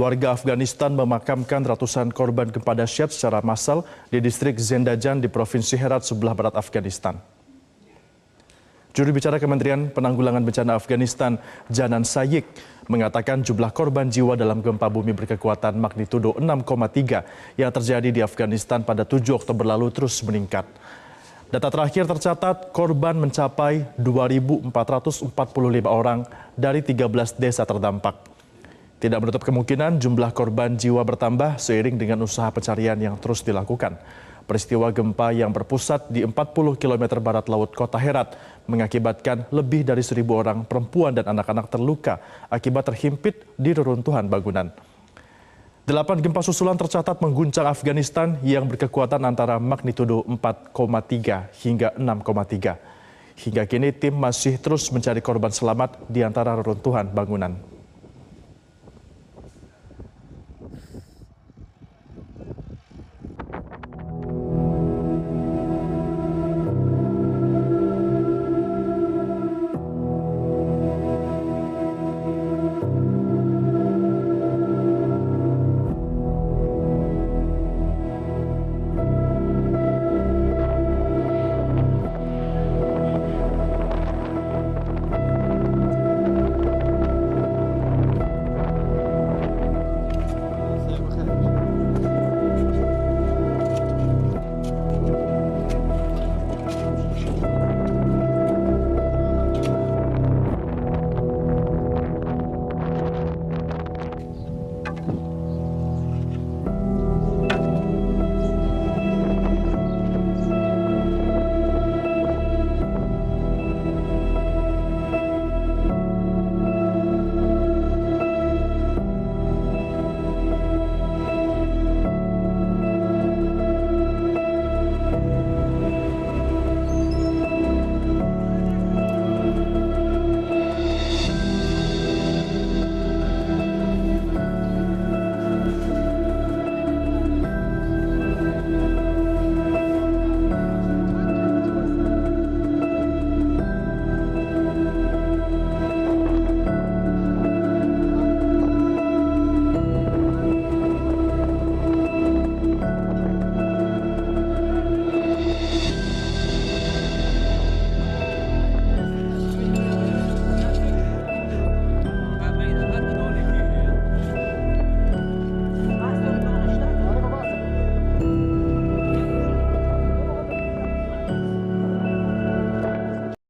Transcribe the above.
Warga Afghanistan memakamkan ratusan korban gempa dahsyat secara massal di distrik Zendajan di Provinsi Herat sebelah barat Afghanistan. Juru bicara Kementerian Penanggulangan Bencana Afghanistan, Janan Sayik, mengatakan jumlah korban jiwa dalam gempa bumi berkekuatan magnitudo 6,3 yang terjadi di Afghanistan pada 7 Oktober lalu terus meningkat. Data terakhir tercatat korban mencapai 2.445 orang dari 13 desa terdampak. Tidak menutup kemungkinan jumlah korban jiwa bertambah seiring dengan usaha pencarian yang terus dilakukan. Peristiwa gempa yang berpusat di 40 km barat laut kota Herat mengakibatkan lebih dari seribu orang perempuan dan anak-anak terluka akibat terhimpit di reruntuhan bangunan. Delapan gempa susulan tercatat mengguncang Afghanistan yang berkekuatan antara magnitudo 4,3 hingga 6,3. Hingga kini tim masih terus mencari korban selamat di antara reruntuhan bangunan.